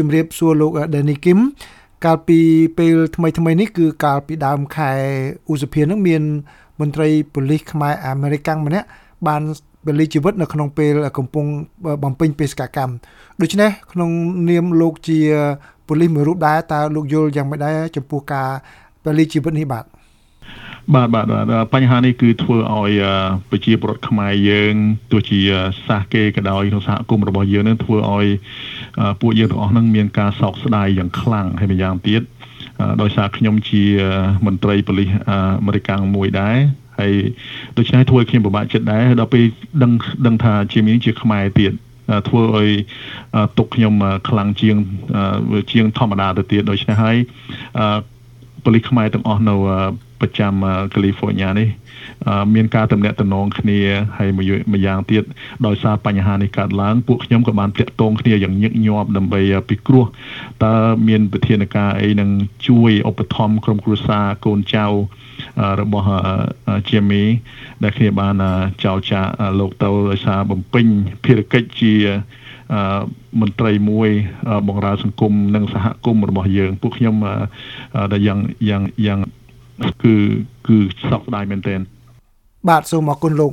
ជំរាបសួរលោក Danny Kim កាលពីពេលថ្មីថ្មីនេះគឺកាលពីដើមខែឧសភានឹងមានមន្ត្រីប៉ូលីសខ្មែរអាមេរិកម្នាក់បានពលិជីវិតនៅក្នុងពេលកំពុងបំពេញបេសកកម្មដូច្នេះក្នុងនាមលោកជាប៉ូលីសមួយរូបដែរតើលោកយល់យ៉ាងម៉េចដែរចំពោះការពលិជីវិតនេះបាទ បាទបាទបញ្ហានេះគឺធ្វើឲ្យប្រជាពលរដ្ឋខ្មែរយើងទោះជាសាសគេក៏ដោយក្នុងសហគមន៍របស់យើងនឹងធ្វើឲ្យពួកយើងទាំងអស់នឹងមានការសោកស្ដាយយ៉ាងខ្លាំងហើយម្យ៉ាងទៀតដោយសារខ្ញុំជាមន្ត្រីប៉ូលីសអាមេរិកមួយដែរហើយដូច្នេះធ្វើឲ្យខ្ញុំពិបាកចិត្តដែរដល់ពេលដឹងដឹងថាជាមីជាខ្មែរទៀតធ្វើឲ្យទុកខ្ញុំខ្លាំងជាងជាងធម្មតាទៅទៀតដូច្នេះហើយ ប៉ូលីសខ្មែរទាំងអស់នៅប្រចាំកាលីហ្វ័រញ៉ានេះមានការតំណាក់តំណងគ្នាហើយមួយយ៉ាងទៀតដោយសារបញ្ហានេះកើតឡើងពួកខ្ញុំក៏បានតាក់ទងគ្នាយ៉ាងញឹកញាប់ដើម្បីពិគ្រោះតើមានវិធានការអីនឹងជួយឧបត្ថម្ភក្រុមគ្រួសារកូនចៅរបស់ជាមីដែលគ្នាបានចោលចាលោកទៅដោយសារបំពេញភារកិច្ចជា មន្ត្រីមួយបម្រើសង្គមនិងសហគមន៍របស់យើង ពួកខ្ញុំដែលយ៉ាងយ៉ាងយ៉ាងគឺគឺសោកស្ដាយមែនទែនបាទសូមអរគុណលោក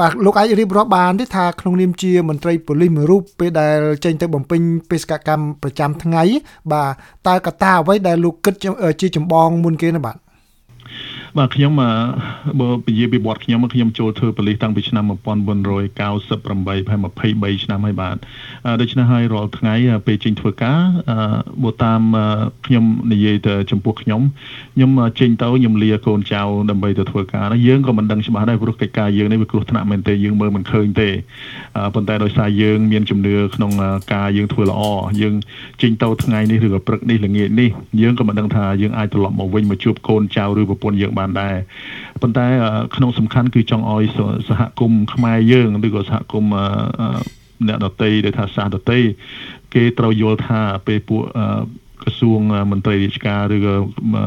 បាទលោកអាចរៀបរាប់បានទេថាក្នុងនាមជាមន្ត្រីប៉ូលីសមួយរូបពេលដែលចេញទៅបំពេញបេសកកម្មប្រចាំថ្ងៃ បាទតើកត្តាអ្វីដែលលោកគិតជាចម្បងមុនគេណាបាទ បាទខ្ញុំបើពជាពីវត្តខ្ញុំខ្ញុំចូលធ្វើប៉ូលីសតាំងពីឆ្នាំ1998ប្រហែល23ឆ្នាំហើយបាទដូច្នេះហើយរាល់ថ្ងៃពេលចេញធ្វើការបើតាមខ្ញុំនិយាយទៅចំពោះខ្ញុំខ្ញុំចេញទៅខ្ញុំលាកូនចៅដើម្បីទៅធ្វើការយើងក៏មិនដឹងច្បាស់ដែរព្រោះកិច្ចការយើងនេះវាគ្រោះថ្នាក់មែនទេយើងមើលមិនឃើញទេប៉ុន្តែដោយសារយើងមានជំនឿក្នុងការយើងធ្វើល្អយើងចេញទៅថ្ងៃនេះឬក៏ព្រឹកនេះល្ងាចនេះយើងក៏មិនដឹងថាយើងអាចត្រឡប់មកវិញមកជួបកូនចៅឬប្រពន្ធយើងបានដែរប៉ុន្តែក្នុងសំខាន់គឺចង់ឲ្យសហគមន៍ខ្មែរយើងឬក៏សហគមន៍អ្នកដតីដែលថាសាសដតីគេត្រូវយល់ថាពេលពួកក្រសួងមន្ត្រីរាជការឬក៏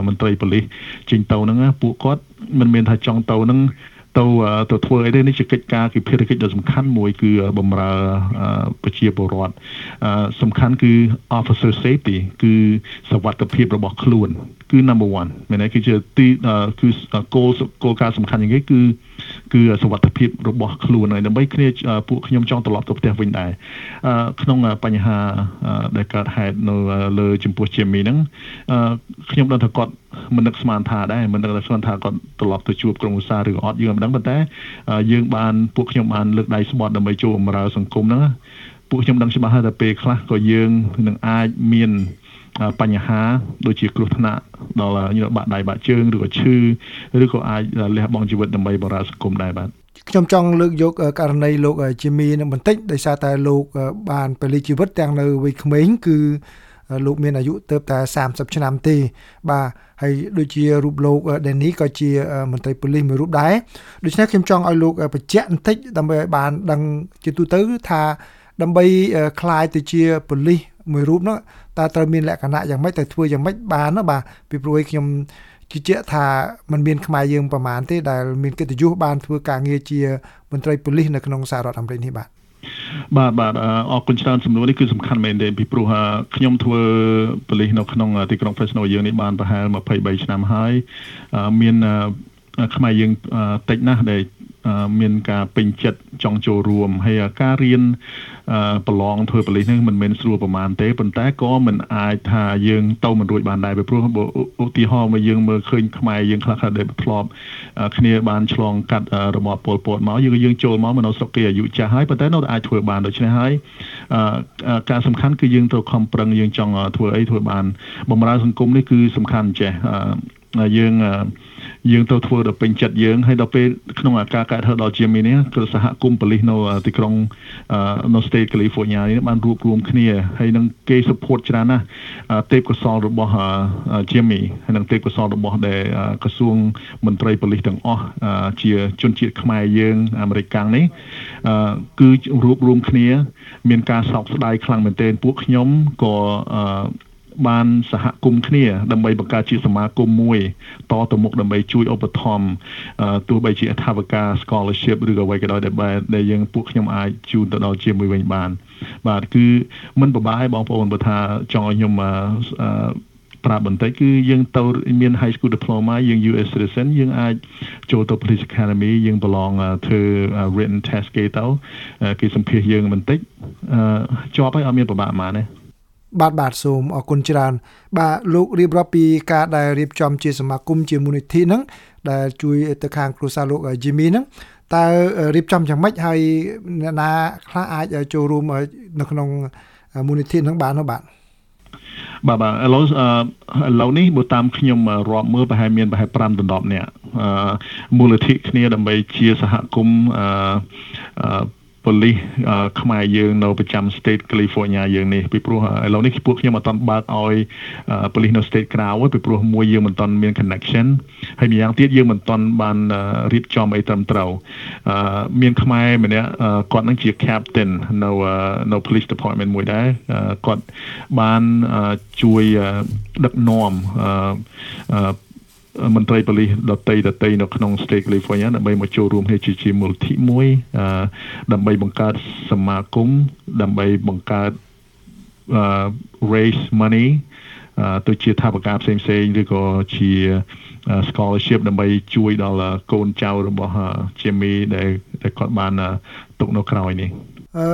មន្ត្រីប៉ូលីសចេញទៅហ្នឹងពួកគាត់មិនមែនថាចង់ទៅហ្នឹង ទៅទៅធ្វើអីទេនេះជាកិច្ចការគឺភារកិច្ចដ៏សំខាន់មួយគឺបំរើប្រជាពលរដ្ឋសំខាន់គឺ officer safety គឺសវត្ថភាពរបស់ខ្លួនគឺ number 1មែនទេគឺជាទីគឺគោលគោលការណ៍សំខាន់ជាងគេគឺគឺសវត្ថភាពរបស់ខ្លួនហើយដើម្បីគ្នាពួកខ្ញុំចង់ត្រឡប់ទៅផ្ទះវិញដែរក្នុងបញ្ហាដែលកើតហេតុនៅលើចំពោះជាមីហ្នឹងខ្ញុំដឹងថាគាត់ មិននឹកស្មានថាដែរមិននឹកស្មានថាគាត់ត្រឡប់ទៅជួបក្រុមឧស្សាហ៍ឬក៏អត់យើងមិនដឹងប៉ុន្តែយើងបានពួកខ្ញុំបានលើកដៃស្បត់ដើម្បីចូលបម្រើសង្គមហ្នឹងពួកខ្ញុំដឹងច្បាស់ហើយថាពេលខ្លះក៏យើងនឹងអាចមានបញ្ហាដូចជាគ្រោះថ្នាក់ដល់បាក់ដៃបាក់ជើងឬក៏ឈឺឬក៏អាចលះបង់ជីវិតដើម្បីបម្រើសង្គមដែរបាទខ្ញុំចង់លើកយកករណីលោកជាមីនឹងបន្តិចដោយសារតែលោកបានពលិជីវិតទាំងនៅវ័យក្មេងគឺ លោកមានអាយុទៅតែ30ឆ្នាំទេបាទហើយដូចជារូបលោកដេនីក៏ជាមន្ត្រីប៉ូលីសមួយរូបដែរដូច្នេះខ្ញុំចង់ឲ្យលោកបញ្ជាក់បន្តិចដើម្បីឲ្យបានដឹងជាទូទៅថាដើម្បីคลายទៅជាប៉ូលីសមួយរូបនោះតើត្រូវមានលក្ខណៈយ៉ាងម៉េចទៅធ្វើយ៉ាងម៉េចបានណាបាទពីព្រោះខ្ញុំជឿជាក់ថាมันមានខ្មែរយើងប្រមាណទេដែលមានកិត្តិយសបានធ្វើការងារជាមន្ត្រីប៉ូលីសនៅក្នុងសហរដ្ឋអាមេរិកនេះបាទ បាទបាទអរគុណច្រើនសំណួរនេះគឺសំខាន់មែនទេពីព្រោះខ្ញុំធ្វើប៉ូលីសនៅក្នុងទីក្រុង Fresno យើងនេះបានប្រហែល23ឆ្នាំហើយមានខ្មែរយើងតិចណាស់ដែល មានការពេញចិត្តចង់ចូលរួមហើយការរៀនប្រឡងធ្វើប៉ូលីសនេះមិនមែនស្រួលប្រហែលទេប៉ុន្តែក៏មិនអាចថាយើងទៅមិនរួចបានដែរព្រោះឧទាហរណ៍មកយើងមើលឃើញខ្មែរយើងខ្លះខ្លះដែលធ្លាប់គ្នាបានឆ្លងកាត់របបពលពតមកយើងយើងចូលមកនៅស្រុកគេអាយុចាស់ហើយប៉ុន្តែនៅតែអាចធ្វើបានដូច្នេះហើយការសំខាន់គឺយើងត្រូវខំប្រឹងយើងចង់ធ្វើអីធ្វើបានបំរើសង្គមនេះគឺសំខាន់ចេះយើង យើងទៅធ្វើដល់ពេញចិត្តយើងហើយដល់ពេលក្នុងអាការកើតហឺដល់ជាមីនេះគឺសហគមន៍ប៉ូលីសនៅទីក្រុងនៅ State California នេះបានរួបរวมគ្នាហើយនឹងគេ support ច្រើនណាស់ទេពកោសលរបស់ជាមីហើយនឹងទេពកោសលរបស់ដែលក្រសួងមន្ត្រីប៉ូលីសទាំងអស់ជាជនជាតិខ្មែរយើងអាមេរិកកាំងនេះគឺរួបរวมគ្នា មានការសោកស្ដាយខ្លាំងមែនទែនពួកខ្ញុំក៏ បានសហគមន៍គ្នាដើម្បីបង្កើតជាសមាគមមួយតទៅមុខដើម្បីជួយឧបត្ថម្ភទោះបីជាអធិបការ scholarship ឬក៏អ្វីក៏ដោយដែលយើងពួកខ្ញុំអាចជូនទៅដល់ជាមួយវិញបាន បាទគឺមិនពិបាកឲ្យបងប្អូនបើថាចង់ឲ្យខ្ញុំប្រាប់បន្តិចគឺយើងទៅមាន high school diploma យើង US citizen យើងអាចចូលទៅ police academy យើងប្រឡងធ្វើ written test គេទៅគេសម្ភាសយើងបន្តិចជាប់ហើយអត់មានពិបាកប៉ុន្មានទេ បាទបាទសូមអរគុណច្រើន បាទលោករៀបរាប់ពីការដែលរៀបចំជាសមាគមជាមូលនិធិហ្នឹងដែលជួយទៅខាងគ្រួសារលោក Jimmy ហ្នឹងតើរៀបចំយ៉ាងម៉េចហើយអ្នកណាខ្លះអាចចូលរួមនៅក្នុងមូលនិធិហ្នឹងបាននោះបាទបាទបាទឥឡូវឥឡូវនេះបើតាមខ្ញុំរាប់មើលប្រហែលមានប្រហែល5ដណ្ដប់នាក់មូលនិធិគ្នាដើម្បីជាសហគមន៍អឺ ប៉ូលីសខ្មែរយើងនៅប្រចាំ state California យើងនេះពីព្រោះឥឡូវនេះពួកខ្ញុំអត់ទាន់បើកឲ្យប៉ូលីសនៅ state ក្រៅទេពីព្រោះមួយយើងមិនទាន់មាន connection ហើយម្យ៉ាងទៀតយើងមិនទាន់បានរៀបចំអីត្រឹមត្រូវមានខ្មែរម្នាក់គាត់នឹងជា captain នៅនៅ police department មួយដែរគាត់បានជួយដឹកនាំ មន្ត្រីប៉ូលីសដតីដតីនៅក្នុង State California ដើម្បីមកចូលរួមគ្នាជាជាមូលធិមួយដើម្បីបង្កើតសមាគមដើម្បីបង្កើត raise money ទៅជាថាបការផ្សេងផ្សេងឬក៏ជា scholarship ដើម្បីជួយដល់កូនចៅរបស់ Jimmy ដែលដែលគាត់បានទុកនៅក្រោយនេះអឺ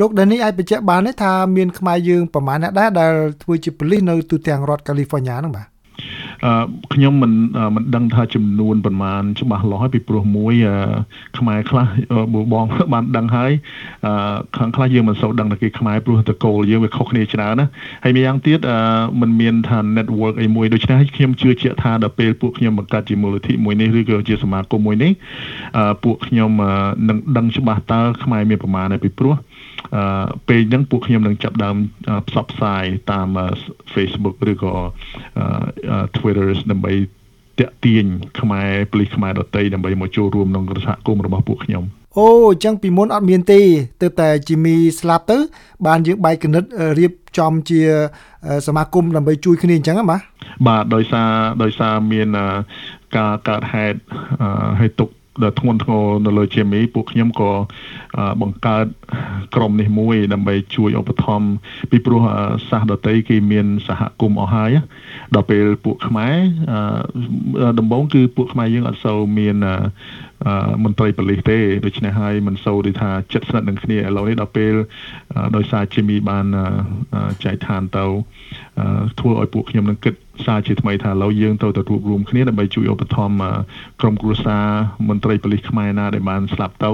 លោកដានីអាចបញ្ជាក់បានទេថាមានខ្មែរយើងប្រមាណអ្នកដែរដែលធ្វើជាប៉ូលីសនៅទូទាំងរដ្ឋ California ហ្នឹងបាទ ខ្ញុំមិនមិនដឹងថាចំនួនប្រមាណច្បាស់លាស់ពីព្រោះមួយខ្មែរខ្លះបងបានដឹងហើយខាងខ្លះយើងមិនសូវដឹងតែគេខ្មែរព្រោះតកូលយើងវាខុសគ្នាច្រើនណាហើយម្យ៉ាងទៀតมันមានថា network អីមួយដូច្នេះខ្ញុំជឿជាក់ថាដល់ពេលពួកខ្ញុំបង្កើតជាមូលនិធិមួយនេះឬក៏ជាសមាគមមួយនេះពួកខ្ញុំនឹងដឹងច្បាស់តើខ្មែរមានប្រមាណហើយពីព្រោះអឺពេលហ្នឹងពួកខ្ញុំនឹងចាប់ដើមផ្សព្វផ្សាយតាម Facebook ឬក៏ Twitter ដើម្បីតាក់ទាញខ្មែរប៉ូលីសខ្មែរដតីដើម្បីមកចូលរួមក្នុងសហគមន៍របស់ពួកខ្ញុំអូអញ្ចឹងពីមុនអត់មានទេទើបតែជីមីស្លាប់ទៅ បានយើងបែកគណិតរៀបចំជា សមាគមដើម្បីជួយគ្នាអញ្ចឹងហ៎បាទបាទដោយសារដោយសារមានការកើតហេតុឲ្យទុក ដែលធ្ងន់ធ្ងរនៅលើជាមីពួកខ្ញុំក៏បង្កើតក្រុមនេះមួយដើម្បីជួយឧបត្ថម្ភពីព្រោះសាសដតីគេមានសហគមន៍អស់ហើយដល់ពេលពួកខ្មែរដំបូងគឺពួកខ្មែរយើងអត់សូវមានមន្ត្រីប៉ូលីសទេដូច្នេះហើយមិនសូវដូចថាចិត្តស្និទ្ធនឹងគ្នាឥឡូវនេះដល់ពេលដោយសារជីមីបានចែកឋានទៅ ធ្វើឲ្យពួកខ្ញុំនឹងគិតសារជាថ្មីថាឥឡូវយើងទៅទៅរួបរวมគ្នាដើម្បីជួយឧបត្ថម្ភក្រុមគ្រួសារមន្ត្រីប៉ូលីសខ្មែរណាដែលបានស្លាប់ទៅ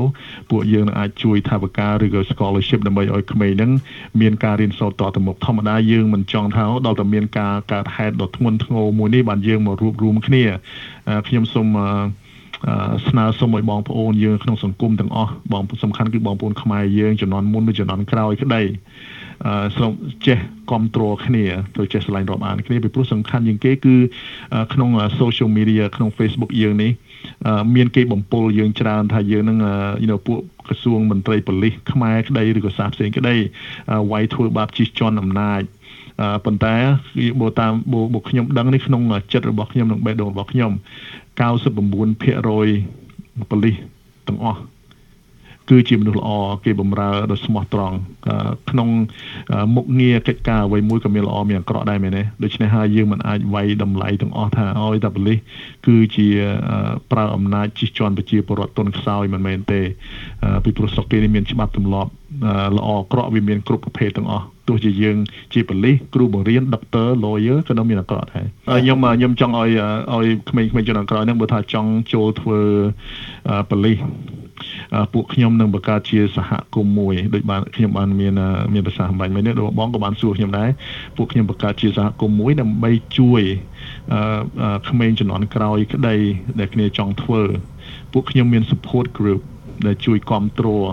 ពួកយើងនឹងអាចជួយថាវិការឬក៏ scholarship ដើម្បីឲ្យក្មេងហ្នឹងមានការរៀនសូត្រតទៅមុខធម្មតាយើងមិនចង់ថាដល់តែមានការកើតហេតុដ៏ធ្ងន់ធ្ងរមួយនេះបានយើងមករួបរวมគ្នាខ្ញុំសូម ស្នើសុំឲ្យបងប្អូនយើងក្នុងសង្គមទាំងអស់បងសំខាន់គឺបងប្អូនខ្មែរយើងចំនួនមុនឬចំនួនក្រោយក្តីអឺសូមចេះគ្រប់គ្រងគ្នាទៅចេះឆ្លាញ់រាប់អានគ្នាពីព្រោះសំខាន់ជាងគេគឺក្នុង social media ក្នុង Facebook យើងនេះមានគេបំពុលយើងច្រើនថាយើងនឹង you know ពួកក្រសួងមន្ត្រីប៉ូលីសខ្មែរក្តីឬក៏សាសផ្សេងក្តីវាយធ្វើបាបជិះជាន់អំណាច ប៉ុន្តែបើតាមបើខ្ញុំដឹងនេះក្នុងចិត្តរបស់ខ្ញុំនិងបេះដូងរបស់ខ្ញុំ99%ប៉ូលីសទាំងអស់គឺជាមនុស្សល្អគេបំរើដោយស្មោះត្រង់ក្នុងមុខងារកិច្ចការអ្វីមួយក៏មានល្អមានអាក្រក់ដែរមែនទេដូច្នេះហើយយើងមិនអាចវាយតម្លៃទាំងអស់ថាអោយតែប៉ូលីសគឺជាប្រើអំណាចជិះជាន់ប្រជាពលរដ្ឋទុនខ្សោយមិនមែនទេពីព្រោះស្រុកគេនេះមានច្បាប់ទម្លាប់ល្អអាក្រក់វាមានគ្រប់ប្រភេទទាំងអស់ ទោះជាយើងជាប៉ូលីសគ្រូបង្រៀន doctor lawyer ក៏នៅមានអាក្រក់ដែរខ្ញុំខ្ញុំចង់ឲ្យឲ្យក្មេងៗជំនាន់ក្រោយហ្នឹងបើថាចង់ចូលធ្វើប៉ូលីសពួកខ្ញុំនឹងបង្កើតជាសហគមន៍មួយដូចបានខ្ញុំបានមានមានប្រសាសន៍អំបញ្ញមិញនេះបងក៏បានសួរខ្ញុំដែរពួកខ្ញុំបង្កើតជាសហគមន៍មួយដើម្បីជួយក្មេងជំនាន់ក្រោយក្តីដែលគ្នាចង់ធ្វើពួកខ្ញុំមាន support group ដែលជួយគ្រប់គ្រង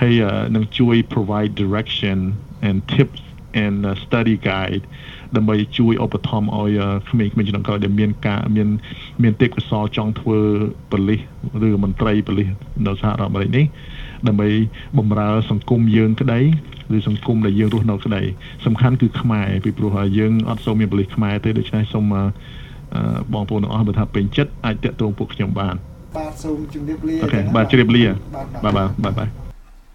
ហើយនឹងជួយ provide direction and tips and study guide ដើម្បីជួយឧបត្ថម្ភឲ្យក្មេងៗជំនាន់ក្រោយដែលមានការមានមានទេពកោសលចង់ធ្វើប៉ូលីសឬមន្ត្រីប៉ូលីសនៅសហរដ្ឋអាមេរិកនេះដើម្បីបម្រើសង្គមយើងក្តីឬសង្គមដែលយើងរស់នៅក្តីសំខាន់គឺខ្មែរពីព្រោះយើងអត់សូវមានបលិសខ្មែរទេដូច្នេះសូមបងប្អូនទាំងអស់បើថាពេញចិត្តអាចតាក់ទងពួកខ្ញុំបានបាទសូមជម្រាបលាអូខេបាទជម្រាបលាបាទបាទបាទបាទ